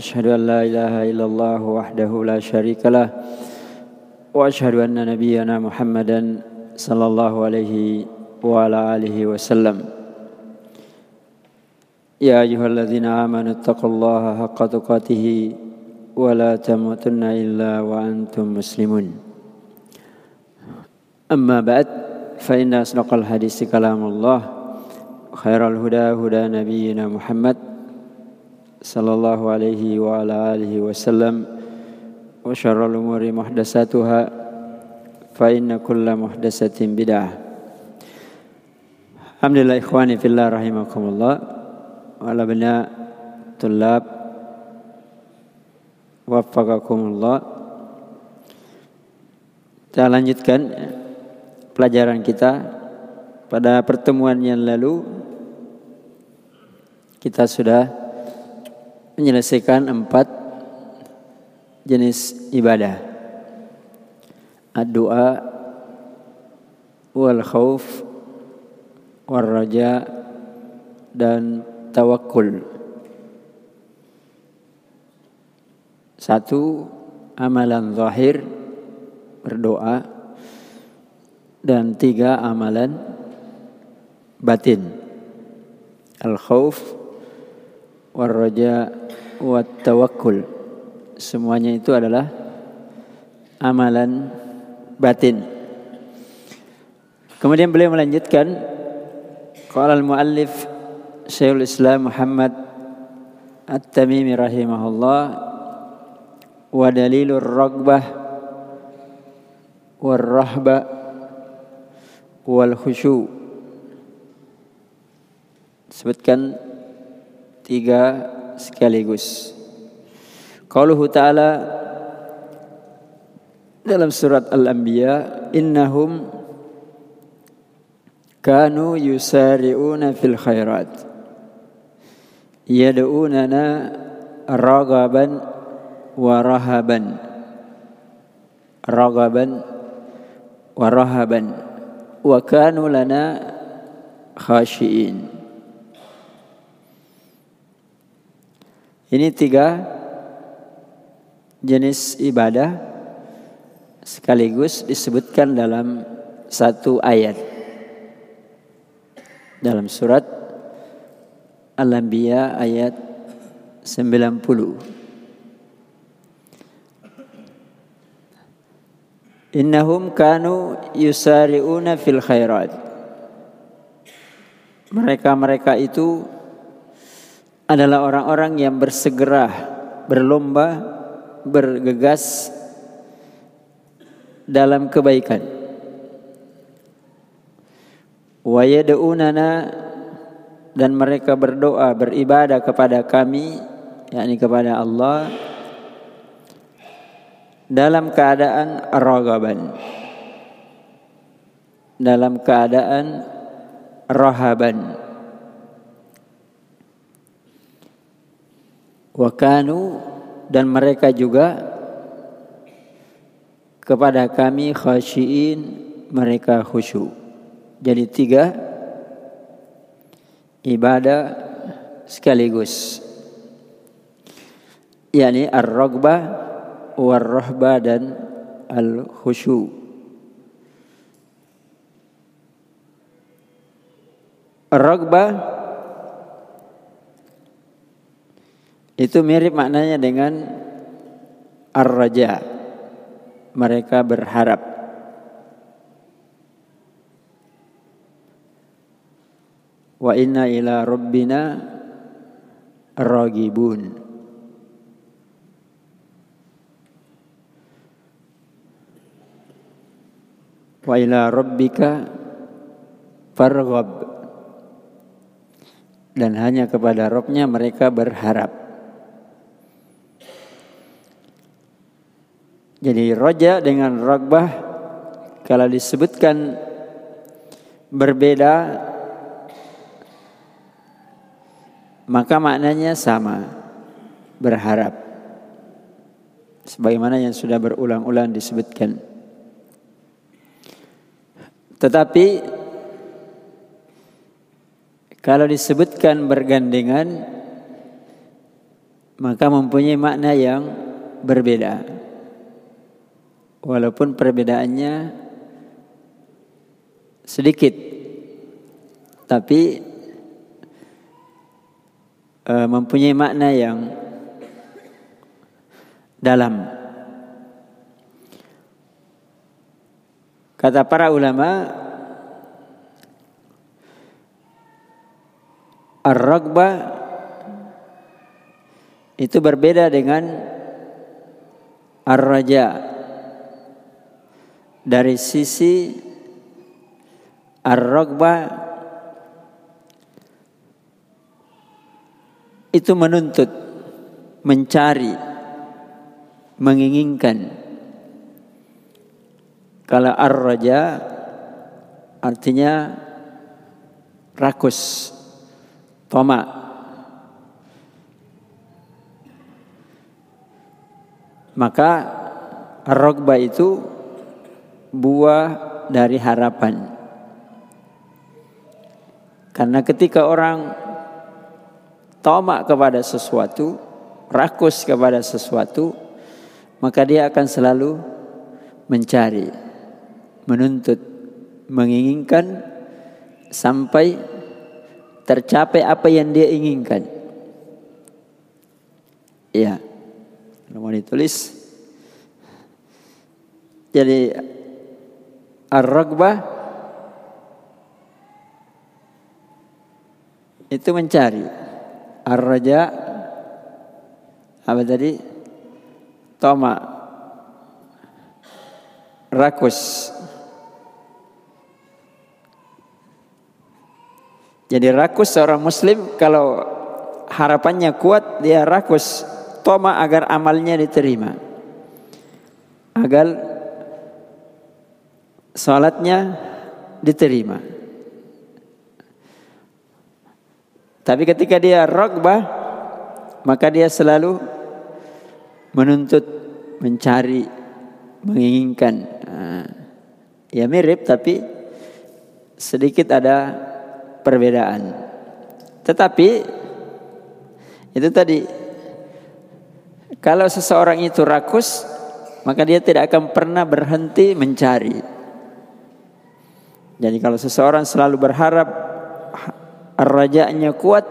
أشهد أن لا إله إلا الله وحده لا شريك له وأشهد أن نبينا محمدا صلى الله عليه وعلى آله وسلم يا أيها الذين آمنوا اتقوا الله حق تقاته ولا تموتن إلا وأنتم مسلمون أما بعد فإن أصدق الحديث كلام الله خير الهدى هدى نبينا محمد صلى الله عليه وعلى آله وسلم وشر الأمور محدثاتها فإن كل محدثة بدعة الحمد لله إخواني في الله رحمكم الله وعلى بناء طلاب وفقكم الله kita lanjutkan pelajaran kita pada pertemuan yang lalu kita sudah menyelesaikan empat jenis ibadah. Ad-doa wal khauf wal raja dan tawakul. Satu amalan zahir berdoa dan tiga amalan batin. Al khauf wal raja wat tawakkul. Semuanya itu adalah amalan batin. Kemudian beliau melanjutkan qala al muallif Syekhul Islam Muhammad At-Tamimi rahimahullah wa dalilur ragbah war rahba wal khusyu sebutkan tiga sekaligus. Qauluhu ta'ala dalam surat Al-Anbiya innahum kanu yusari'una fil khairat. Yad'unana ragaban wa rahaban. Ragaban wa rahaban. Wa kanu lana khashiin Ini tiga jenis ibadah sekaligus disebutkan dalam satu ayat dalam surat Al-Anbiya ayat 90. Innahum kanu yusari'una fil khairat. Mereka-mereka itu adalah orang-orang yang bersegera, berlomba, bergegas dalam kebaikan. Wa yad'unana dan mereka berdoa, beribadah kepada kami, yakni kepada Allah dalam keadaan ragaban. Dalam keadaan rahaban. Wakanu dan mereka juga kepada kami khasyiin mereka khusyuk. Jadi tiga ibadah sekaligus. yakni ar-ragbah war-rahbah dan al-khusyu. Ar-ragbah itu mirip maknanya dengan ar-raja. Mereka berharap. Wa inna ila rabbina ragibun. Wa ila rabbika farghab. Dan hanya kepada Robnya mereka berharap. Jadi roja dengan rogbah kalau disebutkan berbeda maka maknanya sama berharap sebagaimana yang sudah berulang-ulang disebutkan tetapi kalau disebutkan bergandengan maka mempunyai makna yang berbeda. Walaupun perbedaannya sedikit. Tapi e, mempunyai makna yang dalam. Kata para ulama Ar-Ragbah itu berbeda dengan ar-raja dari sisi ar-ragbah itu menuntut mencari menginginkan. Kalau ar-raja artinya rakus tomak. Maka rogba itu buah dari harapan. Karena ketika orang tomak kepada sesuatu, rakus kepada sesuatu, maka dia akan selalu mencari, menuntut, menginginkan sampai tercapai apa yang dia inginkan. Ya. Kalau mau ditulis. Jadi ar-ragbah itu mencari. Ar-raja apa tadi? Toma. Rakus. Jadi rakus seorang muslim kalau harapannya kuat dia rakus toma agar amalnya diterima. Agar salatnya diterima. Tapi ketika dia rogbah, maka dia selalu menuntut, mencari, menginginkan. Nah, ya mirip tapi sedikit ada perbedaan. Tetapi itu tadi kalau seseorang itu rakus, maka dia tidak akan pernah berhenti mencari. Jadi kalau seseorang selalu berharap rajanya kuat,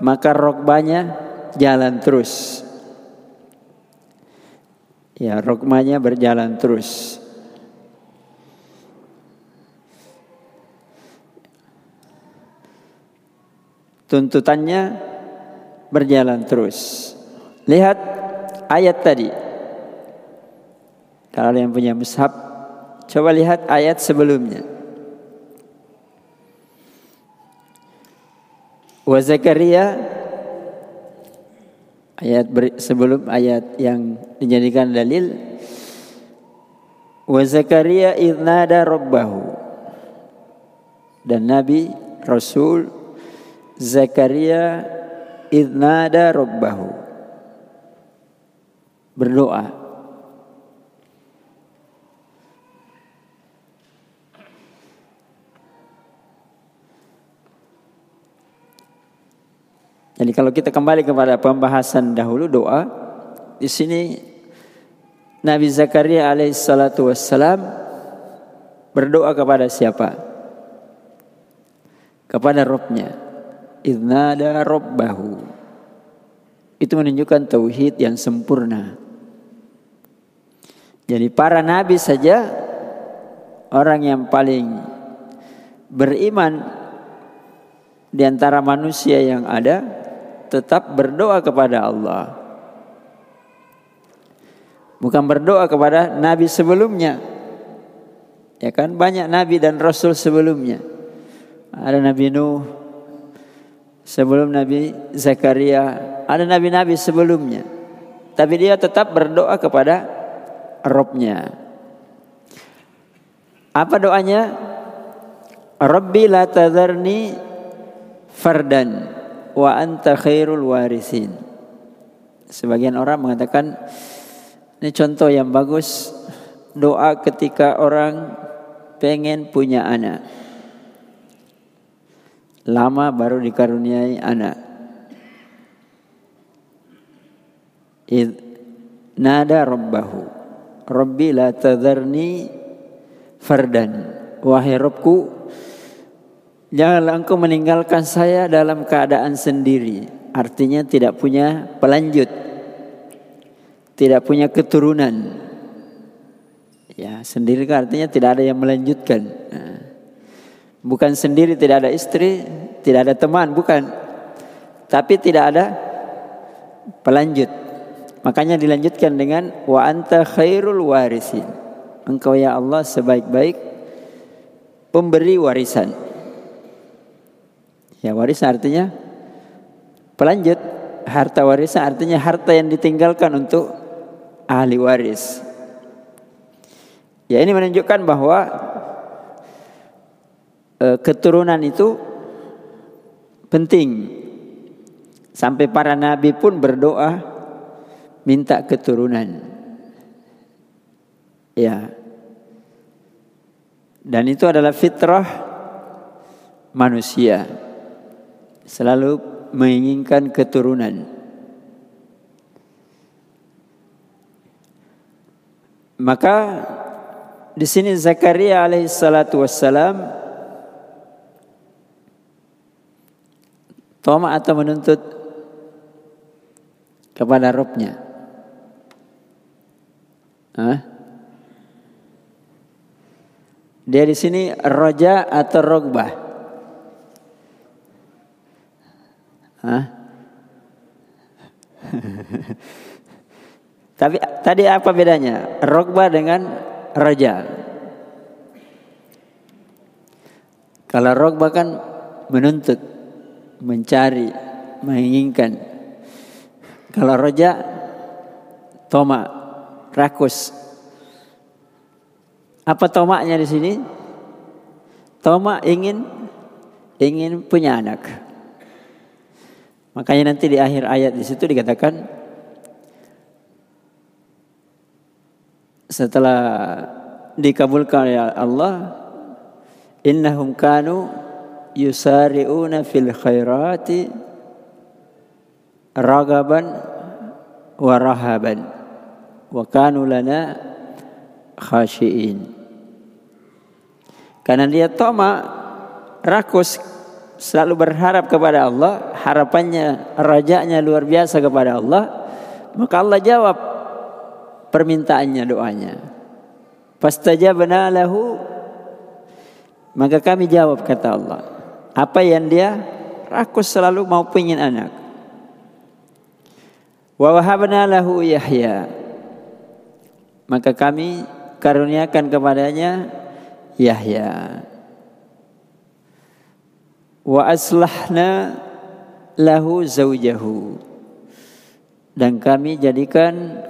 maka rokbanya jalan terus. Ya, rokmanya berjalan terus. Tuntutannya berjalan terus. Lihat ayat tadi. Kalau yang punya mushaf, coba lihat ayat sebelumnya. Wa Zakaria ayat sebelum ayat yang dijadikan dalil wa Zakaria idnada rabbahu dan Nabi Rasul Zakaria idnada rabbahu berdoa. Jadi kalau kita kembali kepada pembahasan dahulu doa, di sini Nabi Zakaria alaihissalatu wassalam berdoa kepada siapa? Kepada Robnya. Idnada Robbahu. Itu menunjukkan tauhid yang sempurna. Jadi para nabi saja orang yang paling beriman di antara manusia yang ada tetap berdoa kepada Allah. Bukan berdoa kepada nabi sebelumnya. Ya kan banyak nabi dan rasul sebelumnya. Ada Nabi Nuh sebelum Nabi Zakaria, ada nabi-nabi sebelumnya. Tapi dia tetap berdoa kepada Robnya. Apa doanya? Rabbi la tadharni fardan wa anta khairul warisin. Sebagian orang mengatakan ini contoh yang bagus doa ketika orang pengen punya anak. Lama baru dikaruniai anak. Id nada rabbahu. Rabbi la tadharni fardan. Wahai Rabbku, janganlah engkau meninggalkan saya dalam keadaan sendiri. Artinya tidak punya pelanjut. Tidak punya keturunan. Ya, sendiri kan artinya tidak ada yang melanjutkan. Nah, bukan sendiri tidak ada istri, tidak ada teman, bukan. Tapi tidak ada pelanjut. Makanya dilanjutkan dengan wa anta khairul warisin. Engkau ya Allah sebaik-baik pemberi warisan. Ya warisan artinya pelanjut. Harta warisan artinya harta yang ditinggalkan untuk ahli waris. Ya ini menunjukkan bahwa e, keturunan itu penting. Sampai para nabi pun berdoa minta keturunan. Ya. Dan itu adalah fitrah manusia. Selalu menginginkan keturunan. Maka di sini Zakaria alaihissalatu wassalam toma atau menuntut kepada Robnya. Dia di sini roja atau rogbah? Tapi tadi apa bedanya? Rogbah dengan roja. Kalau rogbah kan menuntut, mencari, menginginkan. Kalau roja, toma, rakus, apa tomaknya di sini? Tomak ingin ingin punya anak. Makanya nanti di akhir ayat di situ dikatakan setelah dikabulkan oleh Allah innahum kanu yusari'una fil khairati ragaban wa rahaban wa kanu lana khashiin. Karena dia toma rakus selalu berharap kepada Allah, harapannya rajanya luar biasa kepada Allah, maka Allah jawab permintaannya doanya. Fastajabna lahu maka kami jawab kata Allah. Apa yang dia rakus selalu mau pengin anak. Wa wahabna Yahya. Maka kami karuniakan kepadanya Yahya. Wa aslahna lahu zaujahu. Dan kami jadikan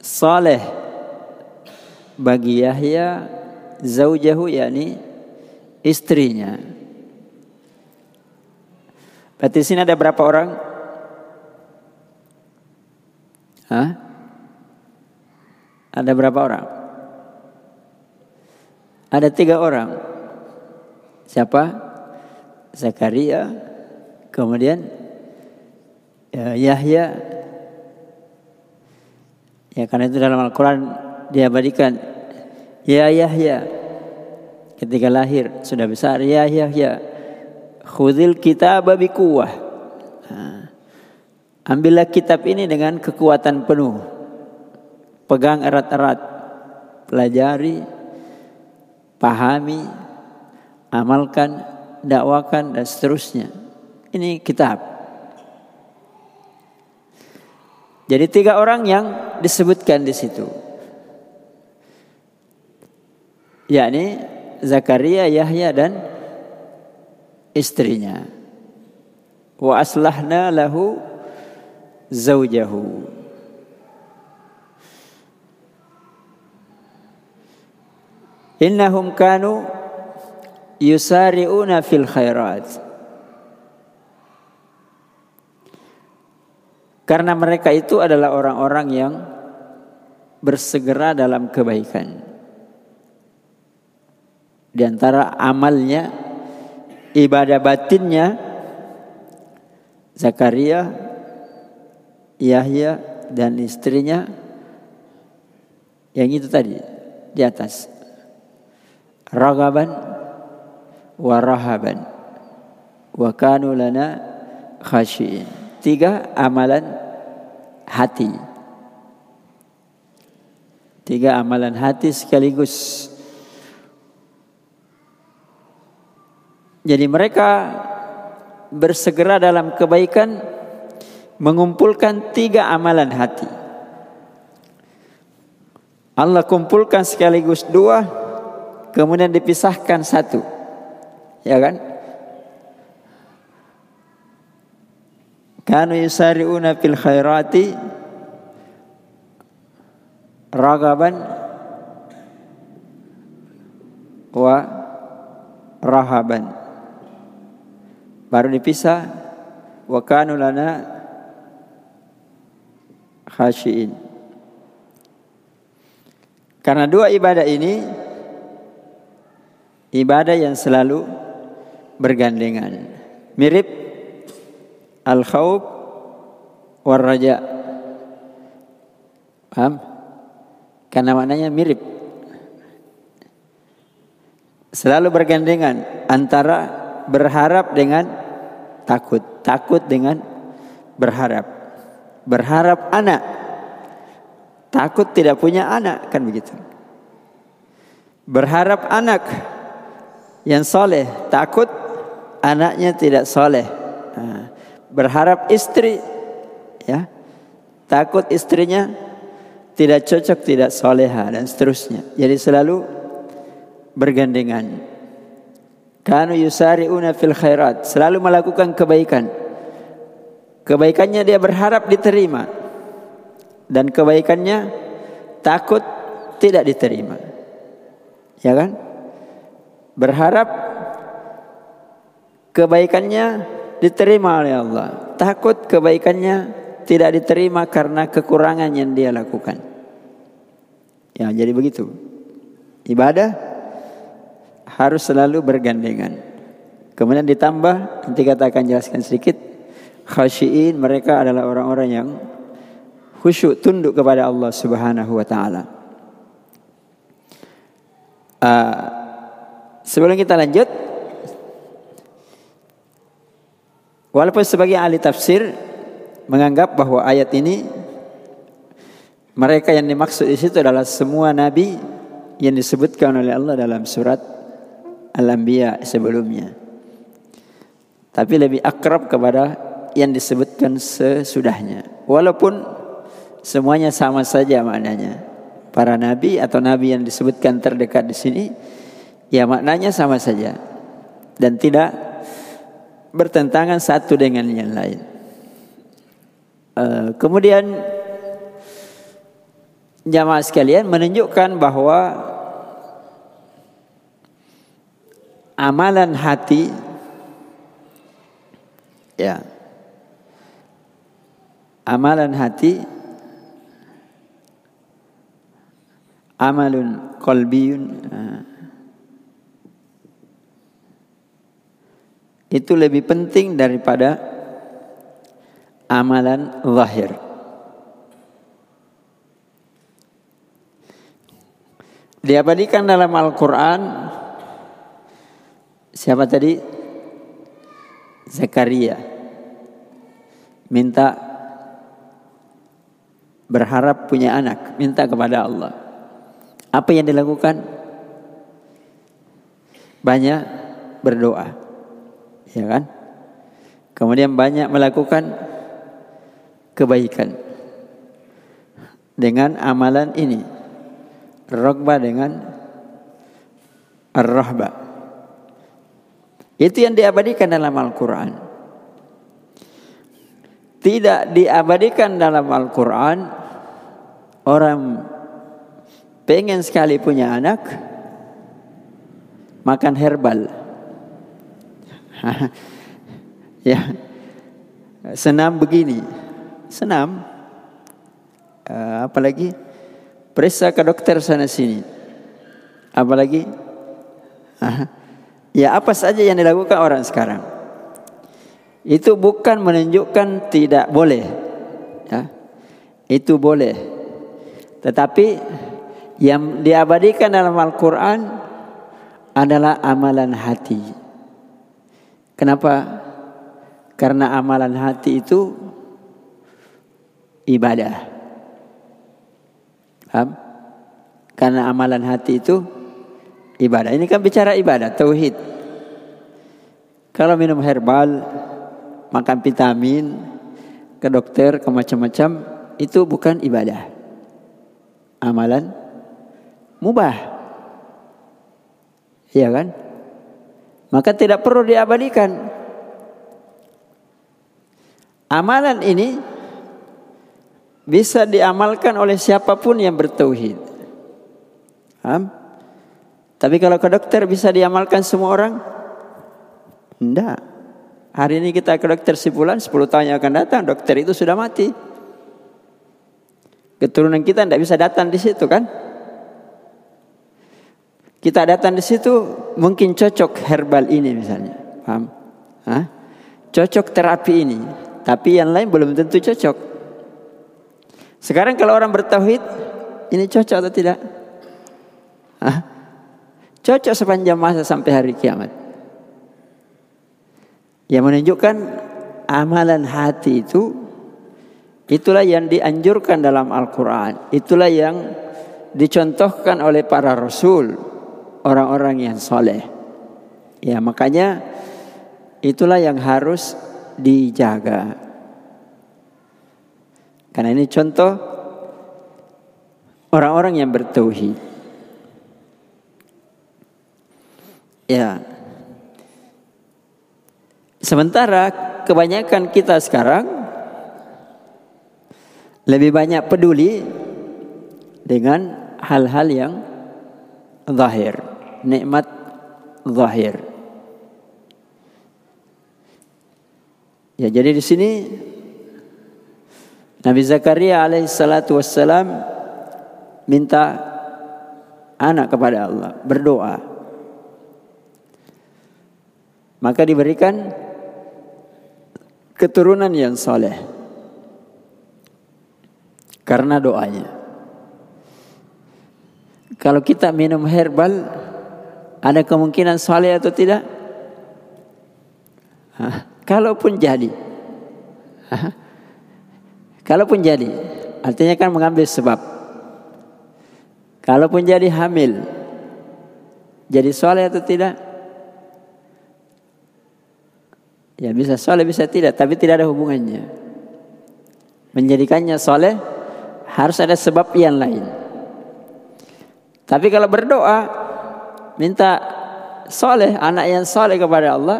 saleh bagi Yahya zaujahu yakni istrinya. Berarti sini ada berapa orang? Hah? Ada berapa orang? Ada tiga orang. Siapa? Zakaria, kemudian ya, Yahya. Ya karena itu dalam Al-Quran diabadikan. Ya Yahya. Ketika lahir sudah besar. Ya Yahya. Khudil kitab bikuwah. Nah, ambillah kitab ini dengan kekuatan penuh. Pegang erat-erat. Pelajari pahami, amalkan, dakwakan dan seterusnya. Ini kitab. Jadi tiga orang yang disebutkan di situ. Yakni Zakaria, Yahya dan istrinya. Wa aslahna lahu zaujahu. Innahum kanu yusari'una fil khairat. Karena mereka itu adalah orang-orang yang bersegera dalam kebaikan. Di antara amalnya, ibadah batinnya, Zakaria, Yahya dan istrinya yang itu tadi di atas. Ragaban wa rahaban wa kanu lana khashiin. Tiga amalan hati. Tiga amalan hati sekaligus. Jadi mereka bersegera dalam kebaikan mengumpulkan tiga amalan hati. Allah kumpulkan sekaligus dua, kemudian dipisahkan satu. Ya kan? Kanu yusari'una fil khairati ragaban wa rahaban. Baru dipisah wa kanu lana khashiin. Karena dua ibadah ini ibadah yang selalu bergandengan. Mirip al-khauf war raja. Paham? Karena maknanya mirip. Selalu bergandengan antara berharap dengan takut, takut dengan berharap berharap anak, takut tidak punya anak, kan begitu. Berharap anak yang soleh, takut anaknya tidak soleh. berharap istri, ya, takut istrinya tidak cocok, tidak soleha dan seterusnya. Jadi selalu bergandengan. Kanu yusari'una fil khairat, selalu melakukan kebaikan. Kebaikannya dia berharap diterima. Dan kebaikannya takut tidak diterima. Ya kan? Berharap kebaikannya diterima oleh Allah. Takut kebaikannya tidak diterima karena kekurangan yang dia lakukan. Ya, jadi begitu. Ibadah harus selalu bergandengan. Kemudian ditambah nanti kata akan jelaskan sedikit khasyiin mereka adalah orang-orang yang khusyuk tunduk kepada Allah Subhanahu wa taala. Uh, sebelum kita lanjut walaupun sebagai ahli tafsir menganggap bahwa ayat ini mereka yang dimaksud di situ adalah semua nabi yang disebutkan oleh Allah dalam surat Al-Anbiya sebelumnya. Tapi lebih akrab kepada yang disebutkan sesudahnya. Walaupun semuanya sama saja maknanya. Para nabi atau nabi yang disebutkan terdekat di sini ya maknanya sama saja dan tidak bertentangan satu dengan yang lain. Uh, kemudian jamaah sekalian menunjukkan bahwa amalan hati ya amalan hati amalun qalbiyun eh, itu lebih penting daripada amalan zahir. Diabadikan dalam Al-Quran Siapa tadi? Zakaria Minta berharap punya anak, minta kepada Allah. Apa yang dilakukan? Banyak berdoa. Ya kan? Kemudian banyak melakukan kebaikan. Dengan amalan ini. Rogba dengan ar-rahba. Itu yang diabadikan dalam Al-Quran. Tidak diabadikan dalam Al-Quran orang pengen sekali punya anak makan herbal. ya. Senam begini. Senam. Uh, apalagi periksa ke dokter sana sini. Apalagi ya apa saja yang dilakukan orang sekarang. Itu bukan menunjukkan tidak boleh. Ya. Itu boleh. Tetapi yang diabadikan dalam Al-Quran adalah amalan hati. Kenapa? Karena amalan hati itu ibadah. Paham? Karena amalan hati itu ibadah. Ini kan bicara ibadah, tauhid. Kalau minum herbal, makan vitamin, ke dokter, ke macam-macam, itu bukan ibadah. Amalan mubah. Iya kan? Maka tidak perlu diabadikan. Amalan ini bisa diamalkan oleh siapa pun yang bertauhid. Paham? Tapi kalau ke dokter bisa diamalkan semua orang? Tidak. Hari ini kita ke dokter si bulan, 10 tahun yang akan datang, dokter itu sudah mati. Keturunan kita tidak bisa datang di situ kan? Kita datang di situ mungkin cocok herbal ini misalnya. Paham? Hah? Cocok terapi ini. Tapi yang lain belum tentu cocok. Sekarang kalau orang bertauhid, ini cocok atau tidak? Hah? Cocok sepanjang masa sampai hari kiamat. Yang menunjukkan amalan hati itu itulah yang dianjurkan dalam Al-Qur'an. Itulah yang dicontohkan oleh para rasul orang-orang yang soleh. Ya makanya itulah yang harus dijaga. Karena ini contoh orang-orang yang bertauhid. Ya. Sementara kebanyakan kita sekarang lebih banyak peduli dengan hal-hal yang zahir nikmat zahir. Ya, jadi di sini Nabi Zakaria alaihissalatu wassalam minta anak kepada Allah, berdoa. Maka diberikan keturunan yang soleh karena doanya. Kalau kita minum herbal ada kemungkinan soleh atau tidak? Hah? Kalaupun jadi. Hah? Kalaupun jadi. Artinya kan mengambil sebab. Kalaupun jadi hamil. Jadi soleh atau tidak? Ya bisa soleh bisa tidak. Tapi tidak ada hubungannya. Menjadikannya soleh harus ada sebab yang lain. Tapi kalau berdoa minta soleh, anak yang soleh kepada Allah,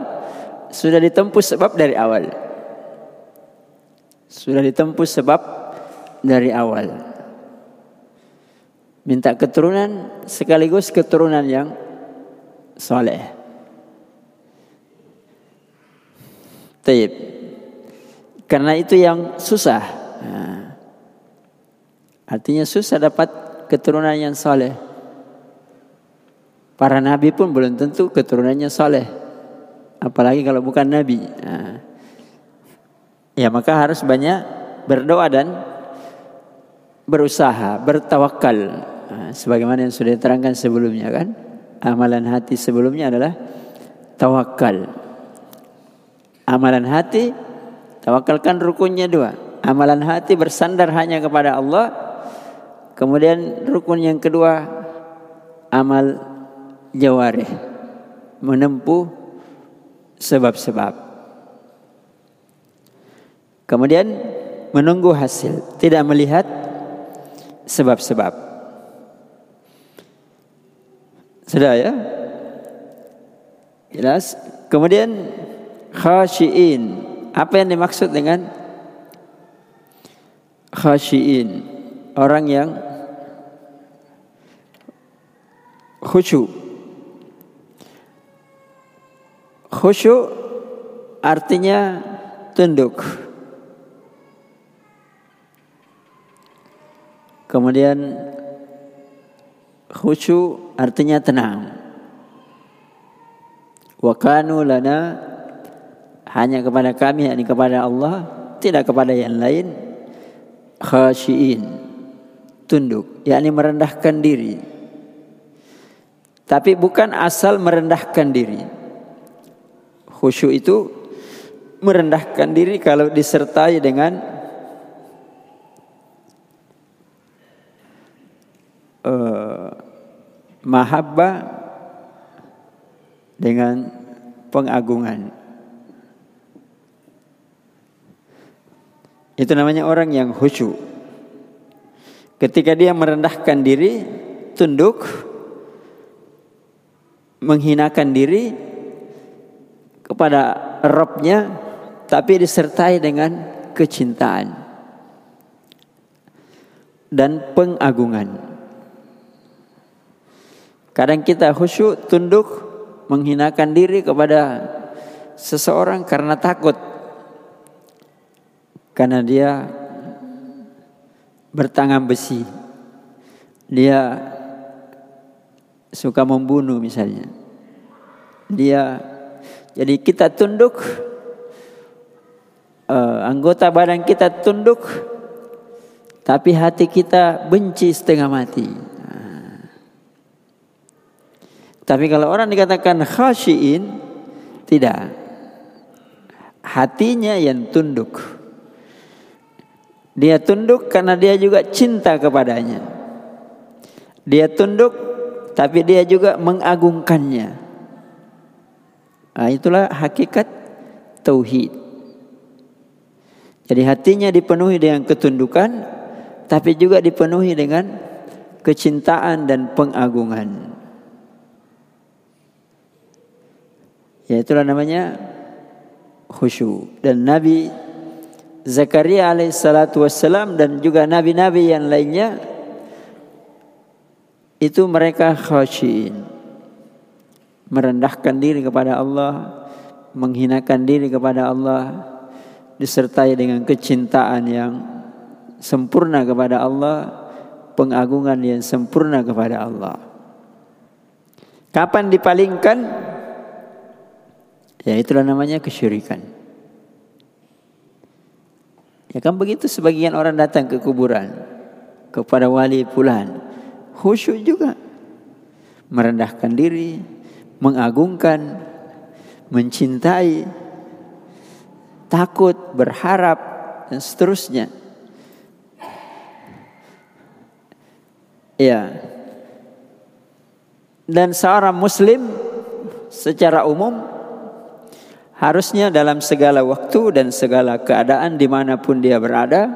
sudah ditempuh sebab dari awal. Sudah ditempuh sebab dari awal. Minta keturunan sekaligus keturunan yang soleh. Taib. Karena itu yang susah. Artinya susah dapat keturunan yang soleh. Para nabi pun belum tentu keturunannya soleh. Apalagi kalau bukan nabi. Nah. Ya maka harus banyak berdoa dan berusaha, bertawakal. Nah, sebagaimana yang sudah diterangkan sebelumnya kan. Amalan hati sebelumnya adalah tawakal. Amalan hati, tawakal kan rukunnya dua. Amalan hati bersandar hanya kepada Allah. Kemudian rukun yang kedua, amal jawarih menempuh sebab-sebab. Kemudian menunggu hasil, tidak melihat sebab-sebab. Sudah ya? Jelas. Kemudian khashiin. Apa yang dimaksud dengan khashiin? Orang yang khusyuk Khusyuk artinya tunduk. Kemudian khusyuk artinya tenang. Wa kanu lana hanya kepada kami yakni kepada Allah tidak kepada yang lain khasyiin tunduk yakni merendahkan diri tapi bukan asal merendahkan diri khusyuk itu merendahkan diri kalau disertai dengan uh, mahabbah dengan pengagungan. Itu namanya orang yang khusyuk. Ketika dia merendahkan diri, tunduk, menghinakan diri kepada Robnya, tapi disertai dengan kecintaan dan pengagungan. Kadang kita khusyuk, tunduk, menghinakan diri kepada seseorang karena takut. Karena dia bertangan besi. Dia suka membunuh misalnya. Dia jadi kita tunduk uh, anggota badan kita tunduk tapi hati kita benci setengah mati. Tapi kalau orang dikatakan khasyiin, tidak. Hatinya yang tunduk. Dia tunduk karena dia juga cinta kepadanya. Dia tunduk tapi dia juga mengagungkannya. Nah, itulah hakikat tauhid. Jadi hatinya dipenuhi dengan ketundukan tapi juga dipenuhi dengan kecintaan dan pengagungan. Ya itulah namanya khusyuk. Dan Nabi Zakaria alaihissalatu wassalam dan juga nabi-nabi yang lainnya itu mereka khasyin. Merendahkan diri kepada Allah, menghinakan diri kepada Allah disertai dengan kecintaan yang sempurna kepada Allah, pengagungan yang sempurna kepada Allah. Kapan dipalingkan? Ya itulah namanya kesyirikan. Ya kan begitu sebagian orang datang ke kuburan kepada wali pulan. Khusyuk juga. Merendahkan diri, mengagungkan, mencintai, takut, berharap dan seterusnya. Ya. Dan seorang muslim secara umum Harusnya dalam segala waktu dan segala keadaan di mana pun dia berada,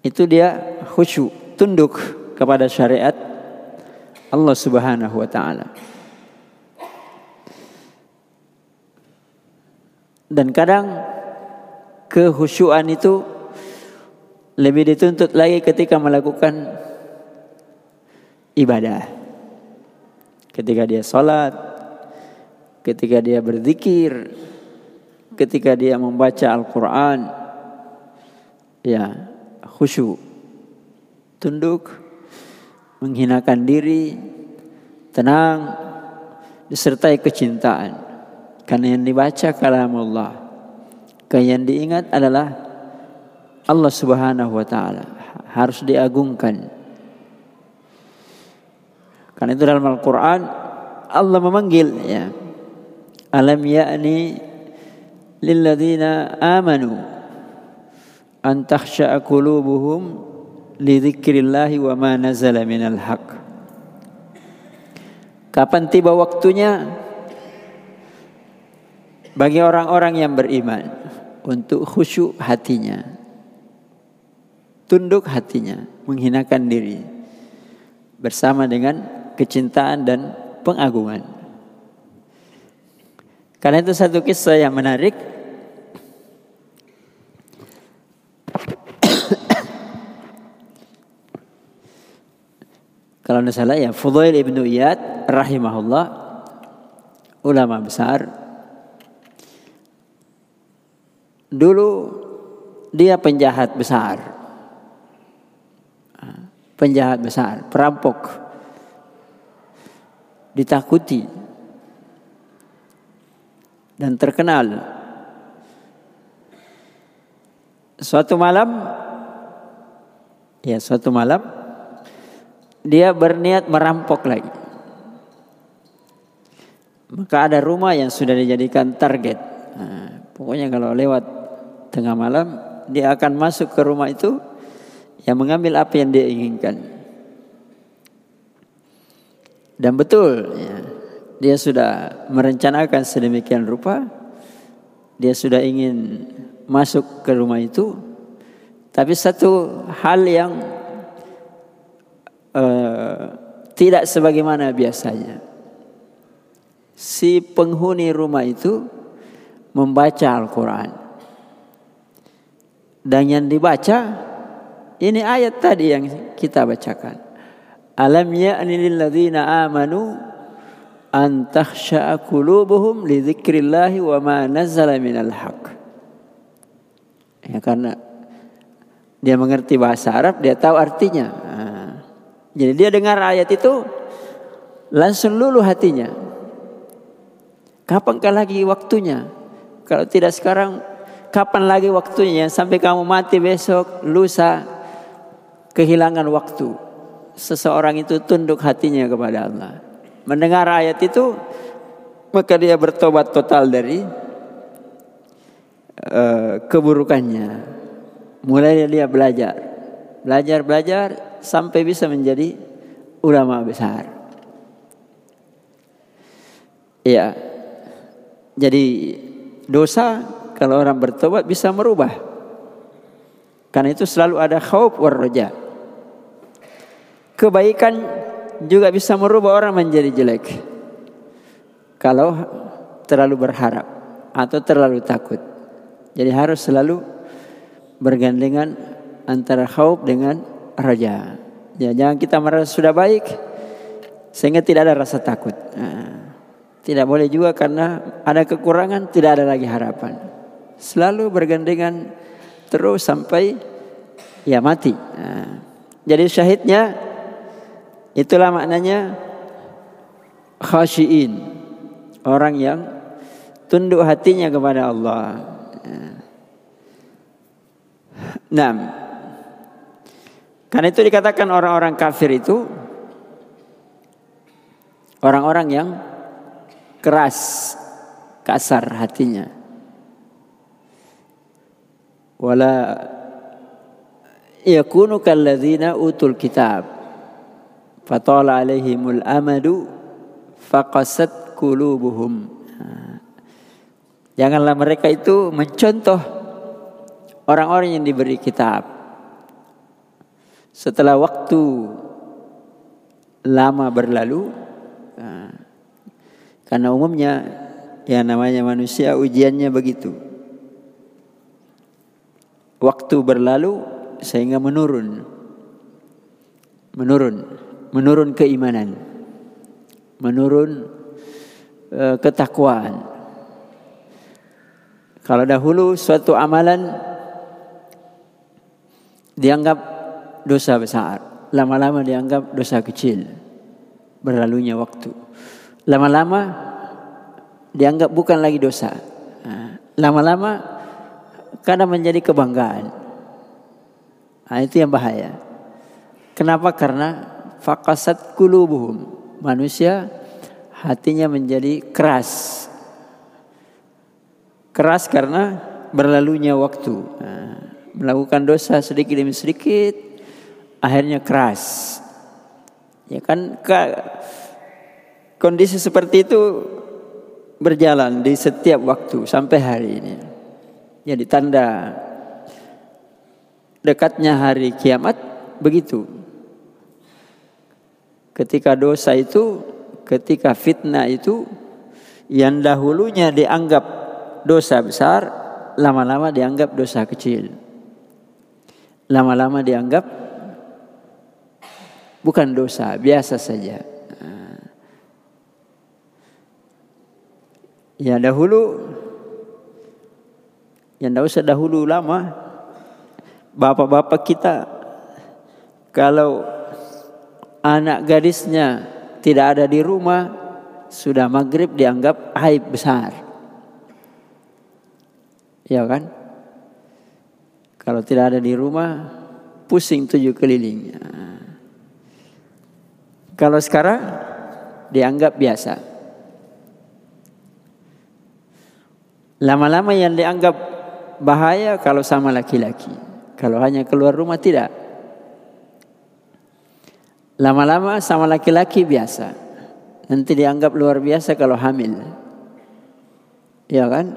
itu dia khusyuk, tunduk kepada syariat Allah Subhanahu wa taala. Dan kadang kehusyuan itu lebih dituntut lagi ketika melakukan ibadah. Ketika dia sholat, ketika dia berzikir, ketika dia membaca Al-Quran, ya khusyuk, tunduk, menghinakan diri, tenang, disertai kecintaan. Karena yang dibaca kalam Allah, karena yang diingat adalah Allah Subhanahu wa taala, harus diagungkan. Karena itu dalam Al-Qur'an Allah memanggil ya Alam ya'ni lilladzina amanu an takhsha'a qulubuhum li wa ma nazala minal haq. Kapan tiba waktunya bagi orang-orang yang beriman untuk khusyuk hatinya, tunduk hatinya, menghinakan diri bersama dengan kecintaan dan pengagungan. Karena itu satu kisah yang menarik. Kalau tidak salah ya Fudail ibnu Iyad rahimahullah ulama besar. Dulu dia penjahat besar. Penjahat besar, perampok. Ditakuti. Dan terkenal. Suatu malam ya suatu malam dia berniat merampok lagi. Maka ada rumah yang sudah dijadikan target. Nah, pokoknya kalau lewat tengah malam, dia akan masuk ke rumah itu yang mengambil apa yang dia inginkan. Dan betul, ya, dia sudah merencanakan sedemikian rupa, dia sudah ingin masuk ke rumah itu, tapi satu hal yang uh, tidak sebagaimana biasanya. Si penghuni rumah itu membaca Al-Quran. Dan yang dibaca ini ayat tadi yang kita bacakan. Alam ya'ni lil ladzina amanu an takhsha'a qulubuhum li dzikrillahi wa ma nazzala minal haq. Ya karena dia mengerti bahasa Arab, dia tahu artinya. Jadi dia dengar ayat itu langsung luluh hatinya. Kapankah lagi waktunya? Kalau tidak sekarang, kapan lagi waktunya? Sampai kamu mati besok, lusa, kehilangan waktu. Seseorang itu tunduk hatinya kepada Allah. Mendengar ayat itu, maka dia bertobat total dari uh, keburukannya. Mulai dia belajar, belajar, belajar, sampai bisa menjadi ulama besar. Ya. Jadi dosa kalau orang bertobat bisa merubah. Karena itu selalu ada khauf warroja. Kebaikan juga bisa merubah orang menjadi jelek. Kalau terlalu berharap atau terlalu takut. Jadi harus selalu bergandengan antara khauf dengan raja. Ya, jangan kita merasa sudah baik sehingga tidak ada rasa takut. Nah, tidak boleh juga karena ada kekurangan tidak ada lagi harapan. Selalu bergandengan terus sampai ya mati. Nah, jadi syahidnya itulah maknanya khasyiin. Orang yang tunduk hatinya kepada Allah. Nah, karena itu dikatakan orang-orang kafir itu orang-orang yang keras, kasar hatinya. Wala yakunu kalladzina utul kitab fatala alaihimul amadu faqasat qulubuhum. Janganlah mereka itu mencontoh orang-orang yang diberi kitab setelah waktu lama berlalu, karena umumnya yang namanya manusia ujiannya begitu. Waktu berlalu sehingga menurun. Menurun, menurun keimanan. Menurun uh, ketakwaan. Kalau dahulu suatu amalan dianggap dosa besar. Lama-lama dianggap dosa kecil. Berlalunya waktu. Lama-lama dianggap bukan lagi dosa. Lama-lama kadang menjadi kebanggaan. Nah, itu yang bahaya. Kenapa? Karena fakasat kulubuhum. Manusia hatinya menjadi keras. Keras karena berlalunya waktu. Melakukan dosa sedikit demi sedikit akhirnya keras. Ya kan kondisi seperti itu berjalan di setiap waktu sampai hari ini. Jadi tanda dekatnya hari kiamat begitu. Ketika dosa itu, ketika fitnah itu yang dahulunya dianggap dosa besar, lama-lama dianggap dosa kecil. Lama-lama dianggap bukan dosa, biasa saja. Ya dahulu yang tidak usah dahulu lama bapak-bapak kita kalau anak gadisnya tidak ada di rumah sudah maghrib dianggap aib besar. Ya kan? Kalau tidak ada di rumah pusing tujuh keliling. Kalau sekarang dianggap biasa. Lama-lama yang dianggap bahaya kalau sama laki-laki. Kalau hanya keluar rumah tidak. Lama-lama sama laki-laki biasa. Nanti dianggap luar biasa kalau hamil. Ya kan?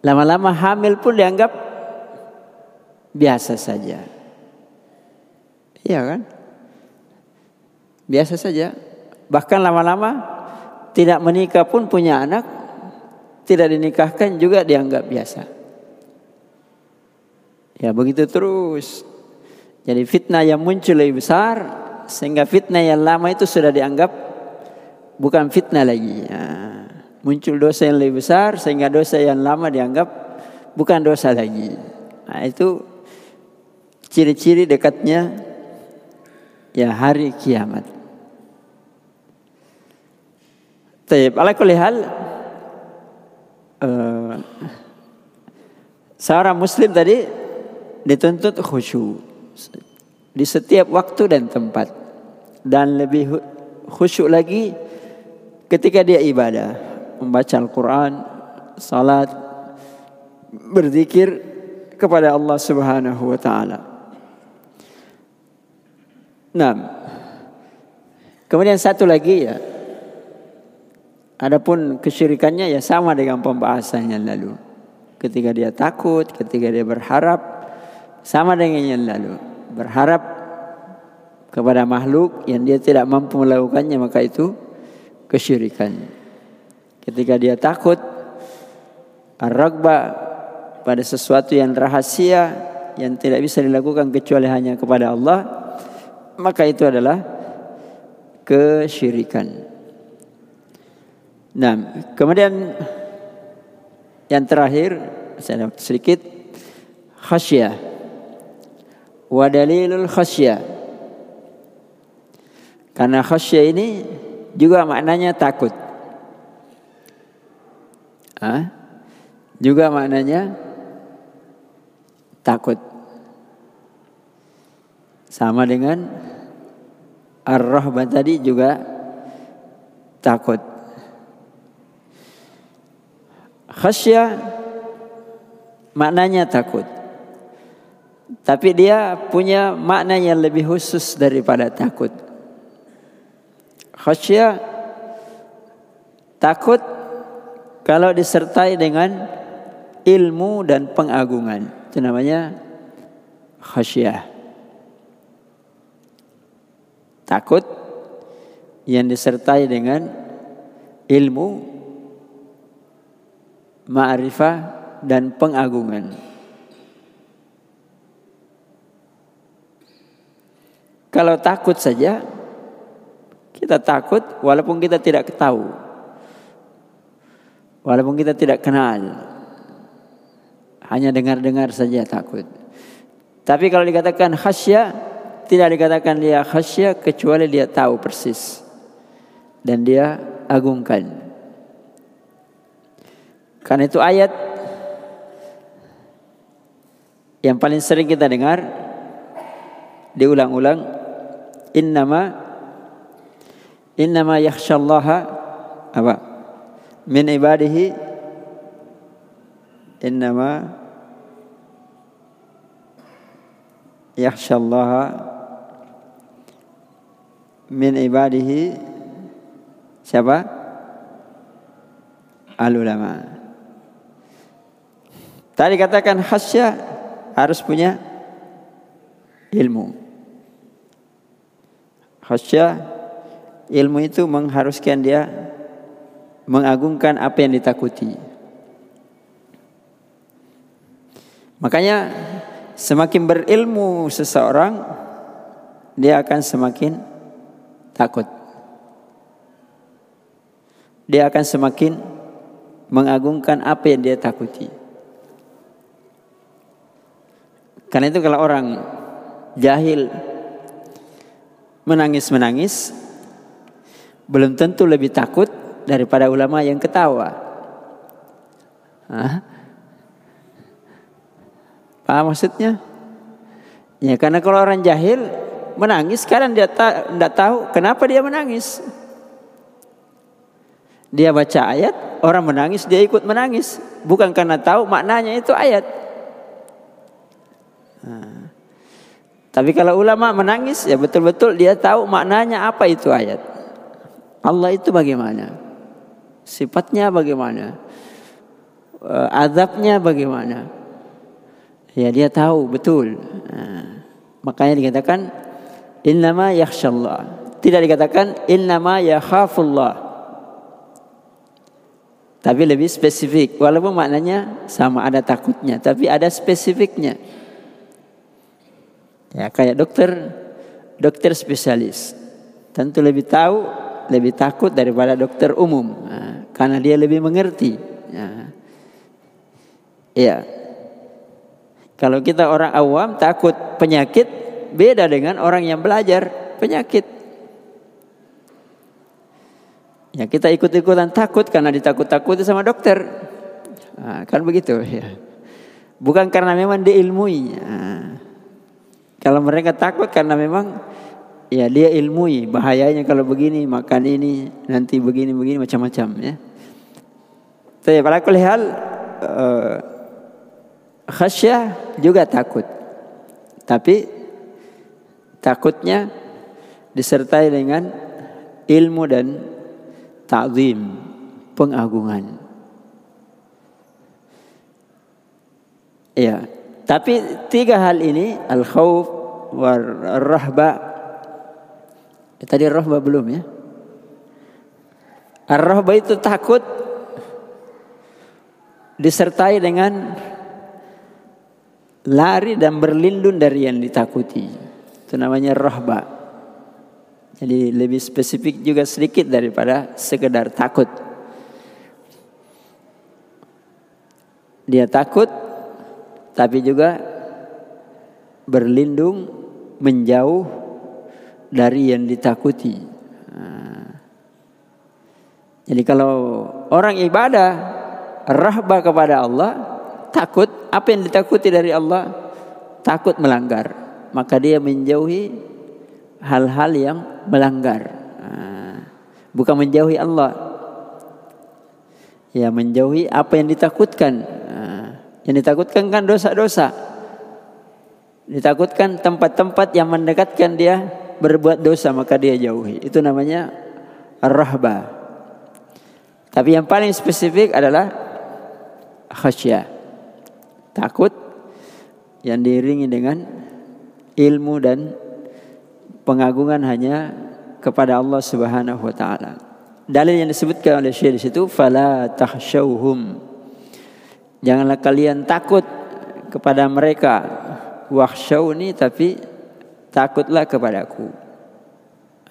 Lama-lama hamil pun dianggap biasa saja. Iya kan? Biasa saja. Bahkan lama-lama tidak menikah pun punya anak tidak dinikahkan juga dianggap biasa. Ya begitu terus. Jadi fitnah yang muncul lebih besar sehingga fitnah yang lama itu sudah dianggap bukan fitnah lagi. Ya. Muncul dosa yang lebih besar sehingga dosa yang lama dianggap bukan dosa lagi. Nah, itu ciri-ciri dekatnya ya hari kiamat. Taib, ala kulli hal uh, seorang muslim tadi dituntut khusyuk di setiap waktu dan tempat. Dan lebih khusyuk lagi ketika dia ibadah membaca Al-Qur'an salat berzikir kepada Allah Subhanahu wa taala. Nah, kemudian satu lagi ya, Adapun kesyirikannya ya sama dengan pembahasan yang lalu. Ketika dia takut, ketika dia berharap, sama dengan yang lalu. Berharap kepada makhluk yang dia tidak mampu melakukannya maka itu kesyirikan. Ketika dia takut, ar-ragba pada sesuatu yang rahasia yang tidak bisa dilakukan kecuali hanya kepada Allah, maka itu adalah kesyirikan. Nah, kemudian yang terakhir saya sedikit khasyah. Wa dalilul khasyah. Karena khasyah ini juga maknanya takut. Hah? Juga maknanya takut. Sama dengan ar-rahbah tadi juga takut. Khasya maknanya takut. Tapi dia punya makna yang lebih khusus daripada takut. Khasya takut kalau disertai dengan ilmu dan pengagungan. Itu namanya khasyah. Takut yang disertai dengan ilmu ma'rifah dan pengagungan. Kalau takut saja, kita takut walaupun kita tidak tahu. Walaupun kita tidak kenal. Hanya dengar-dengar saja takut. Tapi kalau dikatakan khasya, tidak dikatakan dia khasya kecuali dia tahu persis. Dan dia agungkan. Karena itu ayat yang paling sering kita dengar diulang-ulang innama innama yakhsyallaha apa? Min ibadihi innama yakhsyallaha min ibadihi siapa? Al ulama Tadi katakan khasya harus punya ilmu. Khasya ilmu itu mengharuskan dia mengagungkan apa yang ditakuti. Makanya semakin berilmu seseorang dia akan semakin takut. Dia akan semakin mengagungkan apa yang dia takuti. Karena itu kalau orang jahil menangis-menangis belum tentu lebih takut daripada ulama yang ketawa. Hah? Maksudnya? Ya karena kalau orang jahil menangis sekarang dia tidak tahu kenapa dia menangis. Dia baca ayat, orang menangis, dia ikut menangis. Bukan karena tahu maknanya itu ayat. Tapi kalau ulama menangis, ya betul-betul dia tahu maknanya apa itu ayat. Allah itu bagaimana? Sifatnya bagaimana? Eh, azabnya bagaimana? Ya dia tahu betul. Nah, makanya dikatakan innama yakhshallah. Tidak dikatakan innama yakhafullah. Tapi lebih spesifik. Walaupun maknanya sama ada takutnya. Tapi ada spesifiknya. Ya kayak dokter, dokter spesialis. Tentu lebih tahu, lebih takut daripada dokter umum. Nah, karena dia lebih mengerti. Ya. ya. Kalau kita orang awam takut penyakit, beda dengan orang yang belajar penyakit. Ya kita ikut-ikutan takut karena ditakut-takuti sama dokter. Nah, kan begitu ya. Bukan karena memang diilmui. Nah, kalau mereka takut karena memang ya dia ilmui bahayanya kalau begini makan ini nanti begini begini macam-macam ya. Tapi pada hal uh, khasyah juga takut. Tapi takutnya disertai dengan ilmu dan ta'zim, pengagungan. Ya, tapi tiga hal ini al-khauf war rahba tadi rahba belum ya? Ar-rahba itu takut disertai dengan lari dan berlindung dari yang ditakuti. Itu namanya rahba. Jadi lebih spesifik juga sedikit daripada sekedar takut. Dia takut tapi juga berlindung menjauh dari yang ditakuti. Jadi kalau orang ibadah rahba kepada Allah, takut apa yang ditakuti dari Allah, takut melanggar, maka dia menjauhi hal-hal yang melanggar. Ah, bukan menjauhi Allah. Ya menjauhi apa yang ditakutkan. Yang ditakutkan kan dosa-dosa. Ditakutkan tempat-tempat yang mendekatkan dia berbuat dosa maka dia jauhi. Itu namanya rahba. Tapi yang paling spesifik adalah khasyah. Takut yang diiringi dengan ilmu dan pengagungan hanya kepada Allah Subhanahu wa taala. Dalil yang disebutkan oleh Syekh di situ fala tahsyauhum. Janganlah kalian takut kepada mereka. Wahsyauni tapi takutlah kepadaku.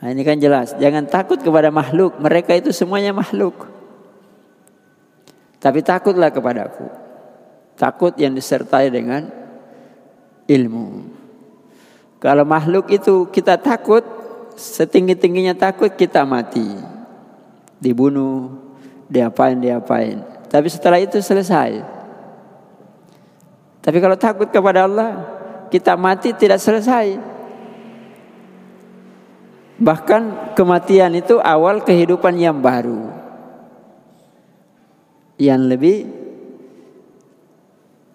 Nah, ini kan jelas, jangan takut kepada makhluk. Mereka itu semuanya makhluk. Tapi takutlah kepadaku. Takut yang disertai dengan ilmu. Kalau makhluk itu kita takut, setinggi-tingginya takut kita mati. Dibunuh, diapain, diapain. Tapi setelah itu selesai. Tapi kalau takut kepada Allah, kita mati tidak selesai. Bahkan kematian itu awal kehidupan yang baru. Yang lebih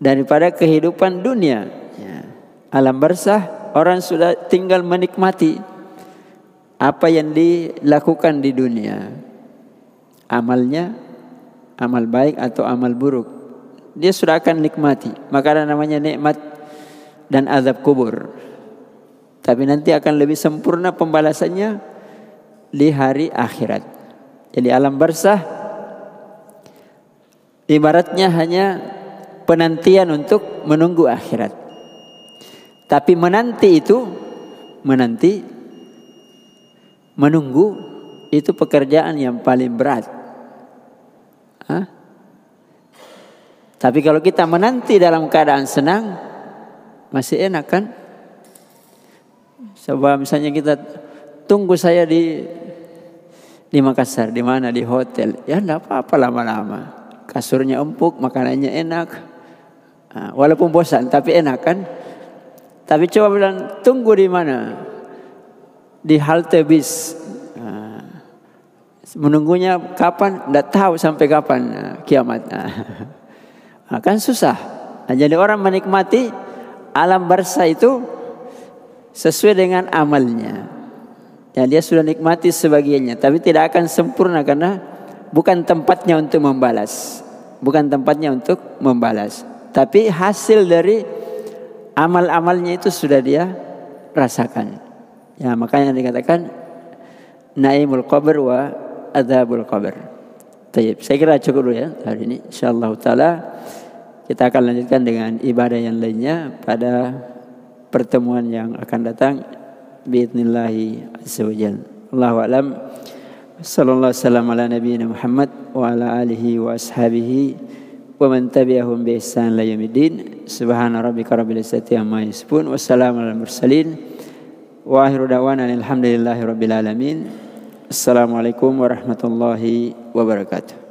daripada kehidupan dunia. Ya. Alam bersah orang sudah tinggal menikmati apa yang dilakukan di dunia. Amalnya, amal baik atau amal buruk. Dia sudah akan nikmati. Maka namanya nikmat dan azab kubur. Tapi nanti akan lebih sempurna pembalasannya di hari akhirat. Jadi alam barzah ibaratnya hanya penantian untuk menunggu akhirat. Tapi menanti itu menanti menunggu itu pekerjaan yang paling berat. Hah? Tapi kalau kita menanti dalam keadaan senang, masih enak kan? Coba misalnya kita tunggu saya di di Makassar, di mana di hotel, ya enggak apa-apa lama-lama. Kasurnya empuk, makanannya enak. Nah, walaupun bosan, tapi enak kan? Tapi coba bilang tunggu di mana? Di halte bis. Nah, menunggunya kapan? Tidak tahu sampai kapan nah, kiamat. kan susah. Nah, jadi orang menikmati alam barsa itu sesuai dengan amalnya. Ya, dia sudah nikmati sebagiannya, tapi tidak akan sempurna karena bukan tempatnya untuk membalas. Bukan tempatnya untuk membalas. Tapi hasil dari amal-amalnya itu sudah dia rasakan. Ya, makanya dikatakan naimul qabr wa adzabul qabr. Saya kira cukup dulu ya hari ini. Insyaallah taala kita akan lanjutkan dengan ibadah yang lainnya pada pertemuan yang akan datang biidznillah azza wajal. Allahu a'lam. Sallallahu wasallam ala nabiyina Muhammad wa ala alihi wa ashabihi wa man tabi'ahum bi ihsan ila yaumiddin. Subhana rabbika rabbil izzati amma yasifun wassalamu alal mursalin. Wa akhiru da'wana alhamdulillahi rabbil alamin. Assalamualaikum warahmatullahi wabarakatuh.